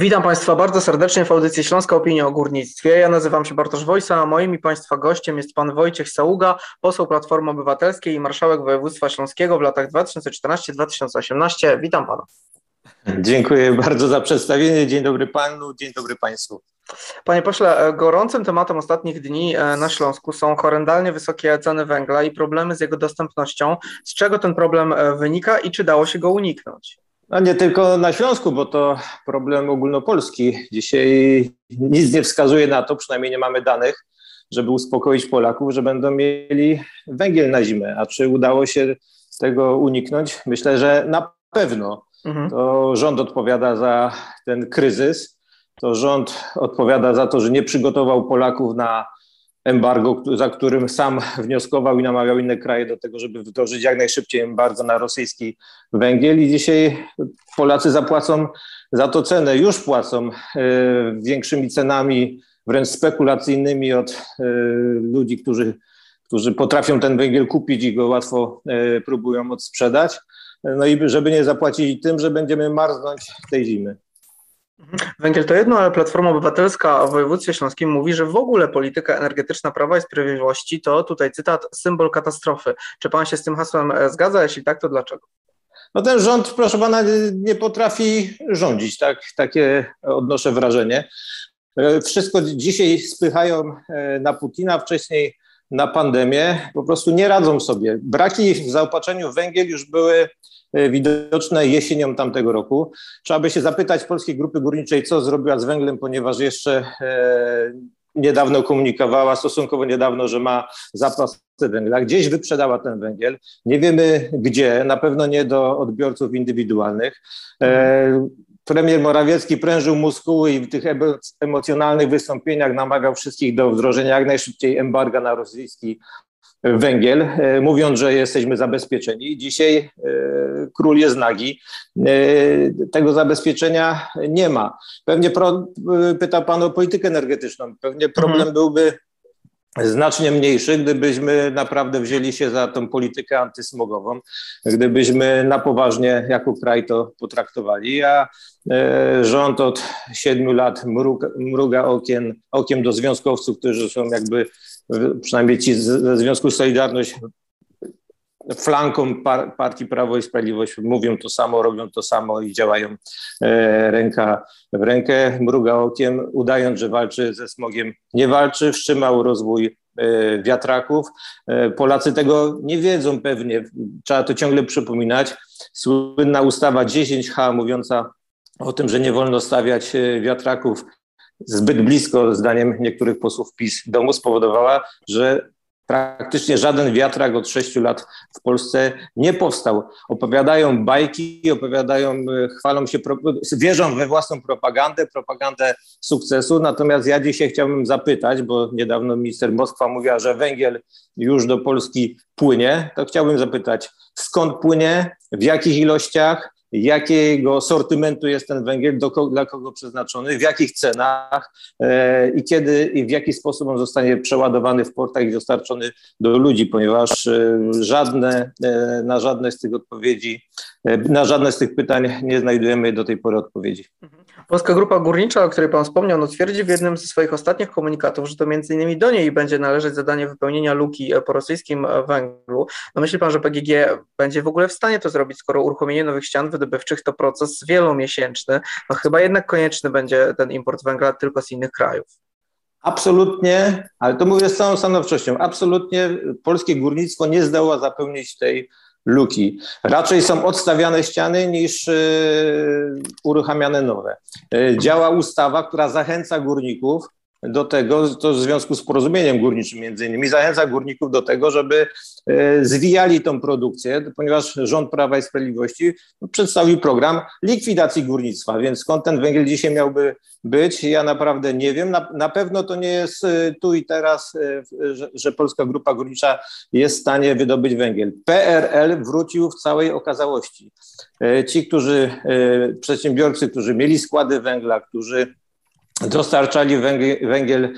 Witam Państwa bardzo serdecznie w audycji Śląska Opinia o Górnictwie. Ja nazywam się Bartosz Wojsa, a moim i Państwa gościem jest Pan Wojciech Saługa, poseł Platformy Obywatelskiej i marszałek województwa śląskiego w latach 2014-2018. Witam Pana. Dziękuję bardzo za przedstawienie. Dzień dobry Panu, dzień dobry Państwu. Panie pośle, gorącym tematem ostatnich dni e, na Śląsku są horrendalnie wysokie ceny węgla i problemy z jego dostępnością. Z czego ten problem e, wynika i czy dało się go uniknąć? No nie tylko na Śląsku, bo to problem ogólnopolski. Dzisiaj nic nie wskazuje na to, przynajmniej nie mamy danych, żeby uspokoić Polaków, że będą mieli węgiel na zimę. A czy udało się tego uniknąć? Myślę, że na pewno. Mhm. To rząd odpowiada za ten kryzys. To rząd odpowiada za to, że nie przygotował Polaków na embargo, za którym sam wnioskował i namawiał inne kraje do tego, żeby wdrożyć jak najszybciej embargo na rosyjski węgiel. I dzisiaj Polacy zapłacą za to cenę, już płacą e, większymi cenami, wręcz spekulacyjnymi od e, ludzi, którzy, którzy potrafią ten węgiel kupić i go łatwo e, próbują odsprzedać. No i żeby nie zapłacili tym, że będziemy marznąć tej zimy. Węgiel to jedno, ale Platforma Obywatelska w województwie śląskim mówi, że w ogóle polityka energetyczna Prawa i Sprawiedliwości to, tutaj cytat, symbol katastrofy. Czy pan się z tym hasłem e, zgadza? Jeśli tak, to dlaczego? No ten rząd, proszę pana, nie potrafi rządzić, tak, takie odnoszę wrażenie. E, wszystko dzisiaj spychają e, na Putina, wcześniej na pandemię, po prostu nie radzą sobie. Braki w zaopatrzeniu w węgiel już były widoczne jesienią tamtego roku. Trzeba by się zapytać Polskiej Grupy Górniczej, co zrobiła z węglem, ponieważ jeszcze e, niedawno komunikowała, stosunkowo niedawno, że ma zapas węgla. Gdzieś wyprzedała ten węgiel. Nie wiemy gdzie, na pewno nie do odbiorców indywidualnych. E, premier Morawiecki prężył muskuły i w tych emocjonalnych wystąpieniach namawiał wszystkich do wdrożenia jak najszybciej embarga na rosyjski węgiel, e, mówiąc, że jesteśmy zabezpieczeni. Dzisiaj e, król jest nagi. E, tego zabezpieczenia nie ma. Pewnie pro, pyta Pan o politykę energetyczną. Pewnie problem mhm. byłby znacznie mniejszy, gdybyśmy naprawdę wzięli się za tą politykę antysmogową, gdybyśmy na poważnie jako kraj to potraktowali. A rząd od siedmiu lat mruga, okiem do związkowców, którzy są jakby przynajmniej ci ze Związku Solidarność flanką par, partii Prawo i Sprawiedliwość mówią to samo, robią to samo i działają e, ręka w rękę, mruga okiem, udając, że walczy ze smogiem. Nie walczy, wstrzymał rozwój e, wiatraków. E, Polacy tego nie wiedzą pewnie, trzeba to ciągle przypominać. Słynna ustawa 10H mówiąca o tym, że nie wolno stawiać e, wiatraków zbyt blisko, zdaniem niektórych posłów PiS, domu spowodowała, że praktycznie żaden wiatrak od sześciu lat w Polsce nie powstał. Opowiadają bajki, opowiadają, e, chwalą się, wierzą we własną propagandę, propagandę sukcesu. Natomiast ja dzisiaj chciałbym zapytać, bo niedawno minister Moskwa mówiła, że węgiel już do Polski płynie, to chciałbym zapytać, skąd płynie, w jakich ilościach, jakiego sortymentu jest ten węgiel, do dla kogo przeznaczony, w jakich cenach e, i kiedy i w jaki sposób on zostanie przeładowany w portach i dostarczony do ludzi, ponieważ e, żadne, e, na żadne z tych odpowiedzi, e, na żadne z tych pytań nie znajdujemy do tej pory odpowiedzi. Mhm. Polska Grupa Górnicza, o której Pan wspomniał, no twierdzi w jednym ze swoich ostatnich komunikatów, że to między innymi do niej będzie należeć zadanie wypełnienia luki po rosyjskim węglu. No myśli Pan, że PGG będzie w ogóle w stanie to zrobić, skoro uruchomienie nowych ścian wydobywczych to proces wielomiesięczny? No chyba jednak konieczny będzie ten import węgla tylko z innych krajów. Absolutnie, ale to mówię z całą stanowczością, absolutnie polskie górnictwo nie zdoła zapełnić tej luki. Raczej są odstawiane ściany niż y, uruchamiane nowe. Y, działa ustawa, która zachęca górników do tego, to w związku z porozumieniem górniczym między innymi, zachęca górników do tego, żeby e, zwijali tą produkcję, ponieważ rząd Prawa i Sprawiedliwości przedstawił program likwidacji górnictwa, więc skąd ten węgiel dzisiaj miałby być, ja naprawdę nie wiem. Na, na pewno to nie jest e, tu i teraz, e, że, że Polska Grupa Górnicza jest w stanie wydobyć węgiel. PRL wrócił w całej okazałości. Ci, którzy, przedsiębiorcy, którzy mieli składy węgla, którzy dostarczali węgiel, węgiel,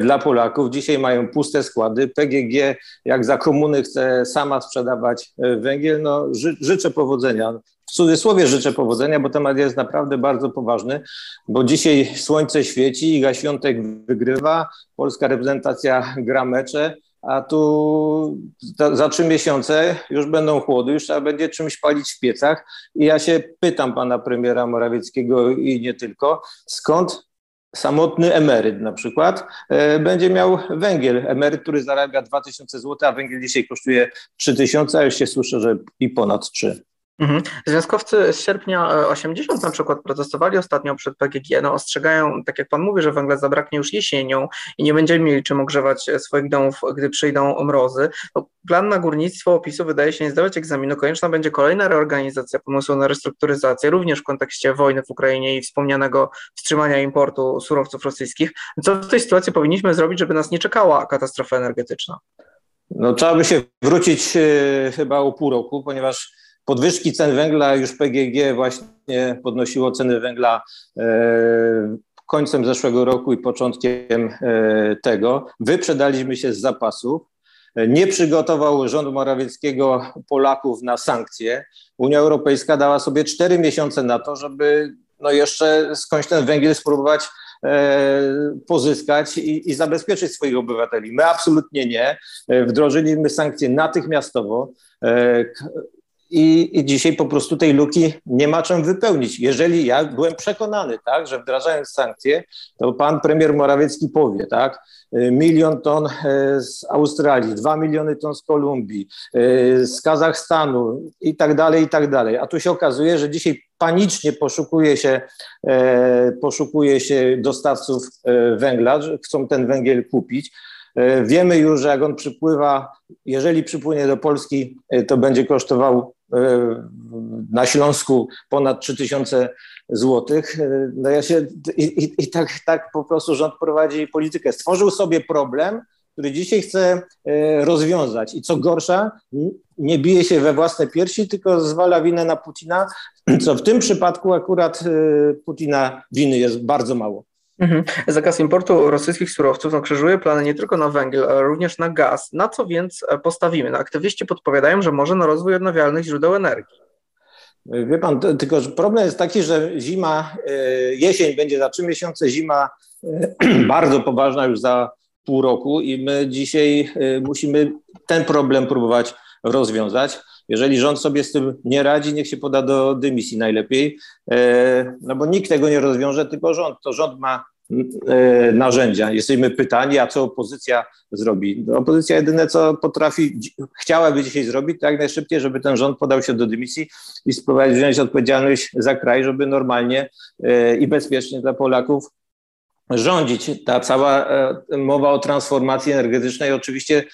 dla Polaków. Dzisiaj mają puste składy. PGG, jak za komuny, chce sama sprzedawać węgiel. No, ży, życzę powodzenia. W cudzysłowie życzę powodzenia, bo temat jest naprawdę bardzo poważny, bo dzisiaj słońce świeci, Iga Świątek wygrywa, polska reprezentacja gra mecze, a tu za trzy miesiące już będą chłody, już trzeba będzie czymś palić w piecach. I ja się pytam pana premiera Morawieckiego i nie tylko, skąd samotny emeryt na przykład e, będzie miał węgiel. Emeryt, który zarabia 2000 zł, a węgiel dzisiaj kosztuje 3000, a już się słyszę, że i ponad 3. Mhm. Związkowcy z sierpnia 80 e, na przykład protestowali ostatnio przed PGG, no ostrzegają, tak jak pan mówi, że węgla zabraknie już jesienią i nie będziemy mieli czym ogrzewać e, swoich domów, gdy przyjdą mrozy. No, plan na górnictwo opisu wydaje się nie zdawać egzaminu. Konieczna będzie kolejna reorganizacja pomysłu na restrukturyzację, również w kontekście wojny w Ukrainie i wspomnianego wstrzymania importu surowców rosyjskich. Co w tej sytuacji powinniśmy zrobić, żeby nas nie czekała katastrofa energetyczna? No, trzeba by się wrócić y, chyba o pół roku, ponieważ podwyżki cen węgla już PGG właśnie podnosiło ceny węgla e, końcem zeszłego roku i początkiem e, tego. Wyprzedaliśmy się z zapasów. Nie przygotował rząd Morawieckiego Polaków na sankcje. Unia Europejska dała sobie cztery miesiące na to, żeby no jeszcze skądś ten węgiel spróbować e, pozyskać i, i, zabezpieczyć swoich obywateli. My absolutnie nie. Wdrożyliśmy sankcje natychmiastowo. I, I, dzisiaj po prostu tej luki nie ma czym wypełnić. Jeżeli ja byłem przekonany, tak, że wdrażając sankcje, to pan premier Morawiecki powie, tak, milion ton e, z Australii, dwa miliony ton z Kolumbii, e, z Kazachstanu i tak dalej, i tak dalej. A tu się okazuje, że dzisiaj panicznie poszukuje się, e, poszukuje się dostawców węgla, że chcą ten węgiel kupić. Wiemy już, że jak on przypływa, jeżeli przypłynie do Polski, to będzie kosztował na Śląsku ponad 3000 złotych. No ja się i, i, i, tak, tak po prostu rząd prowadzi politykę. Stworzył sobie problem, który dzisiaj chce e, rozwiązać. I co gorsza, nie bije się we własne piersi, tylko zwala winę na Putina, co w tym przypadku akurat e, Putina winy jest bardzo mało. Mhm. Zakaz importu rosyjskich surowców krzyżuje plany nie tylko na węgiel, ale również na gaz. Na co więc e, postawimy? No, aktywiści podpowiadają, że może na rozwój odnawialnych źródeł energii. Wie pan, tylko problem jest taki, że zima, e, jesień będzie za trzy miesiące, zima e, bardzo poważna już za pół roku i my dzisiaj musimy ten problem próbować rozwiązać. Jeżeli rząd sobie z tym nie radzi, niech się poda do dymisji najlepiej, e, no bo nikt tego nie rozwiąże, tylko rząd. To rząd ma e, narzędzia. Jesteśmy pytani, a co opozycja zrobi? Opozycja jedyne, co potrafi, chciałaby dzisiaj zrobić, to jak najszybciej, żeby ten rząd podał się do dymisji i spróbować wziąć odpowiedzialność za kraj, żeby normalnie e, i bezpiecznie dla Polaków rządzić. Ta cała e, mowa o transformacji energetycznej, oczywiście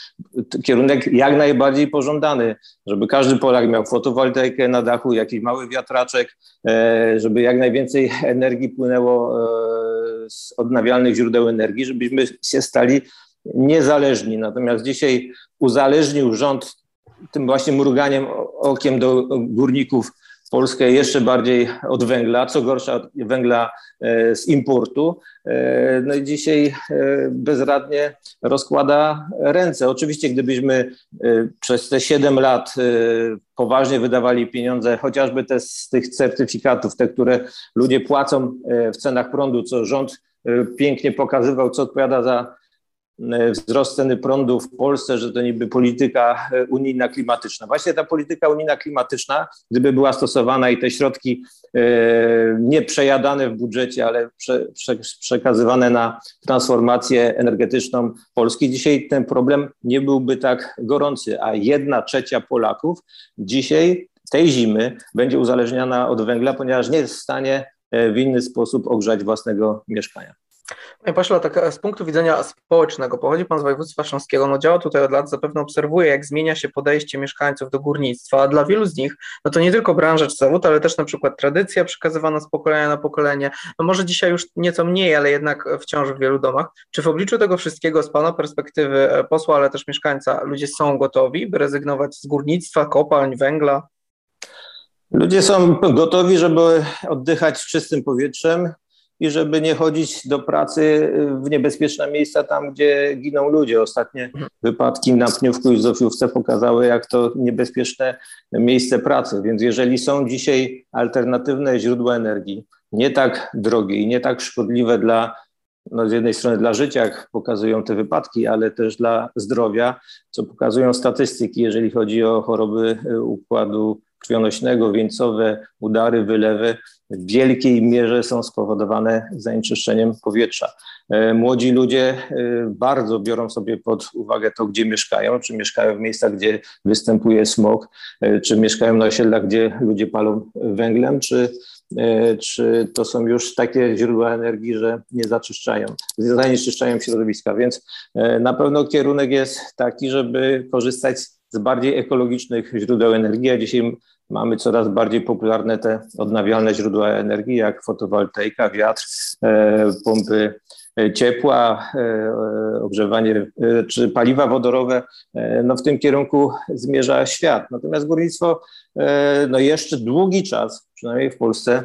kierunek jak najbardziej pożądany, żeby każdy Polak miał fotowoltaikę na dachu, jakiś mały wiatraczek, e, żeby jak najwięcej energii płynęło e, z odnawialnych źródeł energii, żebyśmy się stali niezależni. Natomiast dzisiaj uzależnił rząd tym właśnie mruganiem okiem do górników Polskę jeszcze bardziej od węgla, co gorsza od węgla e, z importu. E, no i dzisiaj e, bezradnie rozkłada ręce. Oczywiście, gdybyśmy przez te 7 lat poważnie wydawali pieniądze, chociażby te z tych certyfikatów, te, które ludzie płacą w cenach prądu, co rząd pięknie pokazywał, co odpowiada za wzrost ceny prądu w Polsce, że to niby polityka e, unijna klimatyczna. Właśnie ta polityka unijna klimatyczna, gdyby była stosowana i te środki e, nie przejadane w budżecie, ale prze, prze, przekazywane na transformację energetyczną Polski, dzisiaj ten problem nie byłby tak gorący, a jedna trzecia Polaków dzisiaj tej zimy będzie uzależniona od węgla, ponieważ nie jest w stanie w inny sposób ogrzać własnego mieszkania. Panie pośle, tak z punktu widzenia społecznego, pochodzi Pan z województwa śląskiego, no działa tutaj od lat, zapewne obserwuje, jak zmienia się podejście mieszkańców do górnictwa, a dla wielu z nich, no to nie tylko branża czy zawód, ale też na przykład tradycja przekazywana z pokolenia na pokolenie, no może dzisiaj już nieco mniej, ale jednak wciąż w wielu domach. Czy w obliczu tego wszystkiego z Pana perspektywy e, posła, ale też mieszkańca, ludzie są gotowi, by rezygnować z górnictwa, kopalń, węgla? Ludzie są gotowi, żeby oddychać czystym powietrzem, i żeby nie chodzić do pracy w niebezpieczne miejsca tam, gdzie giną ludzie. Ostatnie wypadki na Pniówku i Zofiówce pokazały, jak to niebezpieczne miejsce pracy. Więc jeżeli są dzisiaj alternatywne źródła energii, nie tak drogie i nie tak szkodliwe dla no z jednej strony dla życia, jak pokazują te wypadki, ale też dla zdrowia, co pokazują statystyki, jeżeli chodzi o choroby układu krwionośnego, wieńcowe, udary, wylewy w wielkiej mierze są spowodowane zanieczyszczeniem powietrza. E, młodzi ludzie e, bardzo biorą sobie pod uwagę to, gdzie mieszkają, czy mieszkają w miejscach, gdzie występuje smog, e, czy mieszkają na osiedlach, gdzie ludzie palą węglem, czy, czy to są już takie źródła energii, że nie zaczyszczają, zanieczyszczają środowiska. Więc na pewno kierunek jest taki, żeby korzystać z bardziej ekologicznych źródeł energii, a dzisiaj mamy coraz bardziej popularne te odnawialne źródła energii, jak fotowoltaika, wiatr, e, pompy e, ciepła, e, ogrzewanie czy paliwa wodorowe, no w tym kierunku zmierza świat. Natomiast górnictwo no jeszcze długi czas, przynajmniej w Polsce,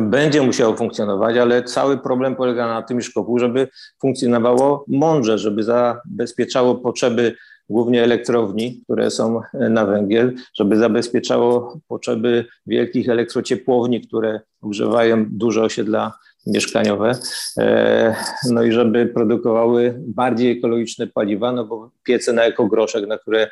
będzie musiało funkcjonować, ale cały problem polega na tym, szkopu, żeby funkcjonowało mądrze, żeby zabezpieczało potrzeby głównie elektrowni, które są na węgiel, żeby zabezpieczało potrzeby wielkich elektrociepłowni, które ogrzewają duże osiedla mieszkaniowe, e, no i żeby produkowały bardziej ekologiczne paliwa, no bo piece na ekogroszek, na które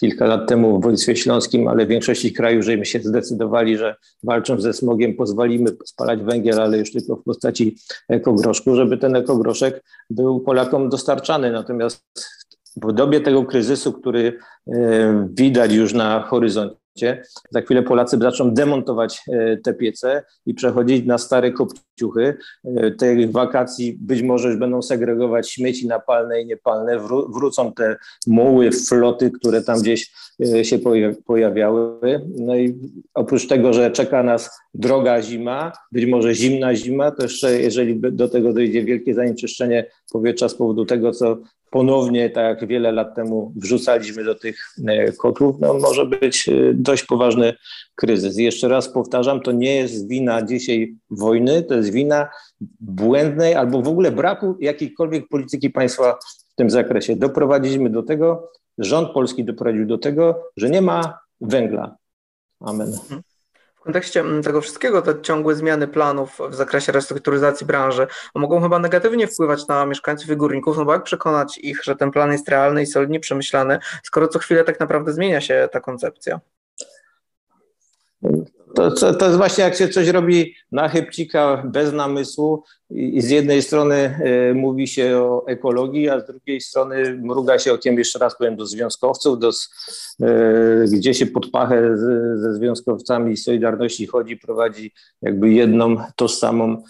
kilka lat temu w województwie śląskim, ale w większości krajów, żeśmy się zdecydowali, że walcząc ze smogiem pozwolimy spalać węgiel, ale już tylko w postaci ekogroszku, żeby ten ekogroszek był Polakom dostarczany. Natomiast w dobie tego kryzysu, który e, widać już na horyzoncie, za chwilę Polacy zaczną demontować e, te piece i przechodzić na stare kopciuchy. E, tych wakacji być może już będą segregować śmieci napalne i niepalne. wrócą te muły, floty, które tam gdzieś e, się pojawiały. No i oprócz tego, że czeka nas droga zima, być może zimna zima, to jeszcze jeżeli do tego dojdzie wielkie zanieczyszczenie powietrza z powodu tego, co ponownie, tak jak wiele lat temu wrzucaliśmy do tych e, kotłów, no może być e, dość poważny kryzys. Jeszcze raz powtarzam, to nie jest wina dzisiaj wojny, to jest wina błędnej albo w ogóle braku jakiejkolwiek polityki państwa w tym zakresie. Doprowadziliśmy do tego, rząd polski doprowadził do tego, że nie ma węgla. Amen. W kontekście mm, tego wszystkiego te ciągłe zmiany planów w zakresie restrukturyzacji branży mogą chyba negatywnie wpływać na mieszkańców i górników, no bo jak przekonać ich, że ten plan jest realny i solidnie przemyślany, skoro co chwilę tak naprawdę zmienia się ta koncepcja? To, to, to jest właśnie jak się coś robi na chybcika bez namysłu i, z jednej strony y, mówi się o ekologii, a z drugiej strony mruga się okiem, jeszcze raz powiem, do związkowców, do, y, gdzie się pod pachę ze związkowcami Solidarności chodzi, prowadzi jakby jedną tożsamą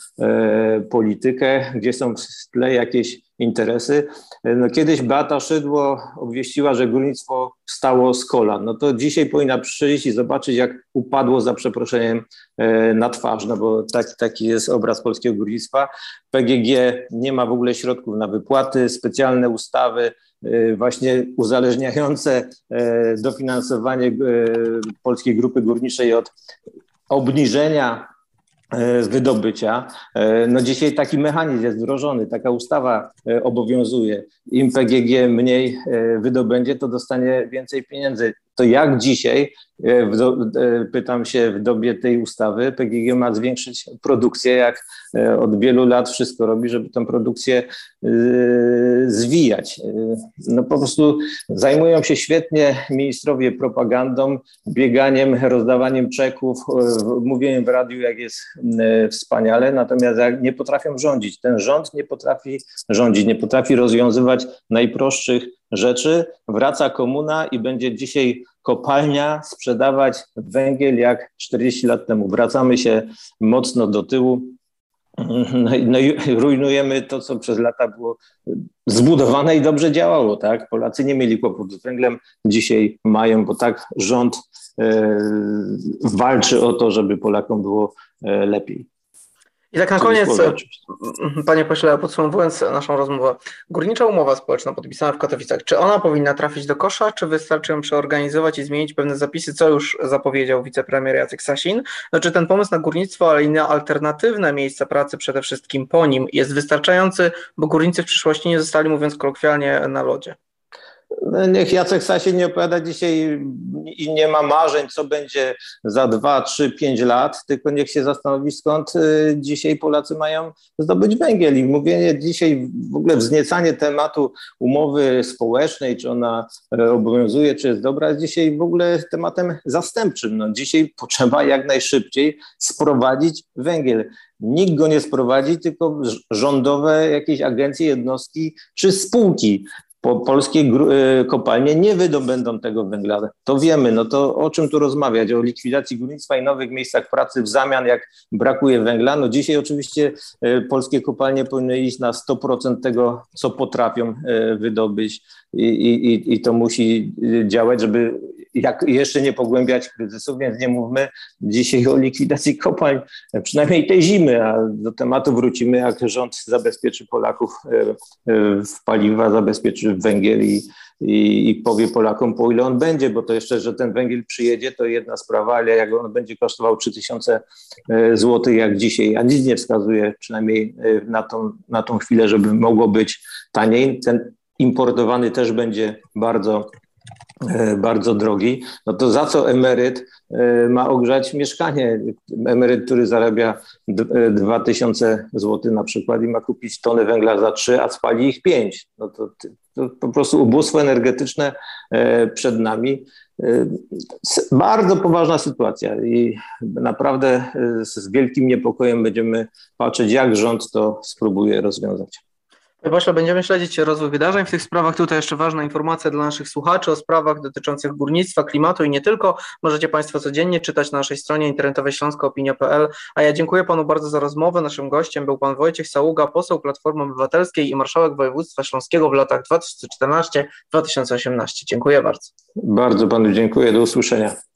y, politykę, gdzie są w tle jakieś interesy. No, kiedyś Beata Szydło obwieściła, że górnictwo wstało z kolan. No to dzisiaj powinna przyjść i zobaczyć, jak upadło za przeproszeniem e, na twarz, no bo tak, taki jest obraz polskiego górnictwa. PGG nie ma w ogóle środków na wypłaty, specjalne ustawy, e, właśnie uzależniające e, dofinansowanie Polskiej Grupy Górniczej od obniżenia wydobycia. No dzisiaj taki mechanizm jest wdrożony, taka ustawa obowiązuje. Im PGG mniej wydobędzie, to dostanie więcej pieniędzy to jak dzisiaj, e, e, pytam się w dobie tej ustawy, PGG ma zwiększyć produkcję, jak e, od wielu lat wszystko robi, żeby tę produkcję zwijać. No po prostu zajmują się świetnie ministrowie propagandą, bieganiem, rozdawaniem czeków, mówieniem w radiu, jak jest wspaniale, natomiast nie potrafią rządzić. Ten rząd nie potrafi rządzić, nie potrafi rozwiązywać najprostszych rzeczy, wraca komuna i będzie dzisiaj kopalnia sprzedawać węgiel jak 40 lat temu. Wracamy się mocno do tyłu. No no i rujnujemy to, co przez lata było zbudowane i dobrze działało. Tak? Polacy nie mieli kłopotu z węglem, dzisiaj mają, bo tak rząd e, walczy o to, żeby Polakom było e, lepiej. I tak na koniec, panie pośle, podsumowując naszą rozmowę, górnicza umowa społeczna podpisana w Katowicach, czy ona powinna trafić do kosza, czy wystarczy ją przeorganizować i zmienić pewne zapisy, co już zapowiedział wicepremier Jacek Sasin? No, czy ten pomysł na górnictwo, ale i na alternatywne miejsca pracy przede wszystkim po nim jest wystarczający, bo górnicy w przyszłości nie zostali, mówiąc kolokwialnie, na lodzie? No, niech Jacek Sasin nie opowiada dzisiaj i nie ma marzeń, co będzie za dwa, trzy, pięć lat, tylko niech się zastanowi, skąd y, dzisiaj Polacy mają zdobyć węgiel. I mówienie dzisiaj, w ogóle wzniecanie tematu umowy społecznej, czy ona obowiązuje, czy jest dobra, jest dzisiaj w ogóle tematem zastępczym. No, dzisiaj potrzeba jak najszybciej sprowadzić węgiel. Nikt go nie sprowadzi, tylko rządowe jakieś agencje, jednostki czy spółki po, polskie y, kopalnie nie wydobędą tego węgla. To wiemy, no to o czym tu rozmawiać? O likwidacji górnictwa i nowych miejscach pracy w zamian, jak brakuje węgla. No dzisiaj oczywiście y, polskie kopalnie powinny iść na 100% tego, co potrafią y, wydobyć i, i, i to musi działać, żeby jak jeszcze nie pogłębiać kryzysu, więc nie mówmy dzisiaj o likwidacji kopalń, przynajmniej tej zimy, a do tematu wrócimy, jak rząd zabezpieczy Polaków w paliwa, zabezpieczy węgiel i, i, i, powie Polakom, po ile on będzie, bo to jeszcze, że ten węgiel przyjedzie, to jedna sprawa, ale jak on będzie kosztował 3000 e, zł jak dzisiaj, a nic nie wskazuje przynajmniej e, na tą, na tą chwilę, żeby mogło być taniej. Ten importowany też będzie bardzo e, bardzo drogi, no to za co emeryt ma ogrzać mieszkanie? Emeryt, który zarabia 2000 zł na przykład i ma kupić tonę węgla za 3, a spali ich 5. No to to po prostu ubóstwo energetyczne e, przed nami. E, bardzo poważna sytuacja i naprawdę e, z wielkim niepokojem będziemy patrzeć, jak rząd to spróbuje rozwiązać. Pośle, będziemy śledzić rozwój wydarzeń w tych sprawach. Tutaj jeszcze ważna informacja dla naszych słuchaczy o sprawach dotyczących górnictwa, klimatu i nie tylko. Możecie Państwo codziennie czytać na naszej stronie internetowej śląskoopinia.pl. A ja dziękuję Panu bardzo za rozmowę. Naszym gościem był Pan Wojciech Saługa, poseł Platformy Obywatelskiej i marszałek województwa śląskiego w latach 2014-2018. Dziękuję bardzo. Bardzo Panu dziękuję. Do usłyszenia.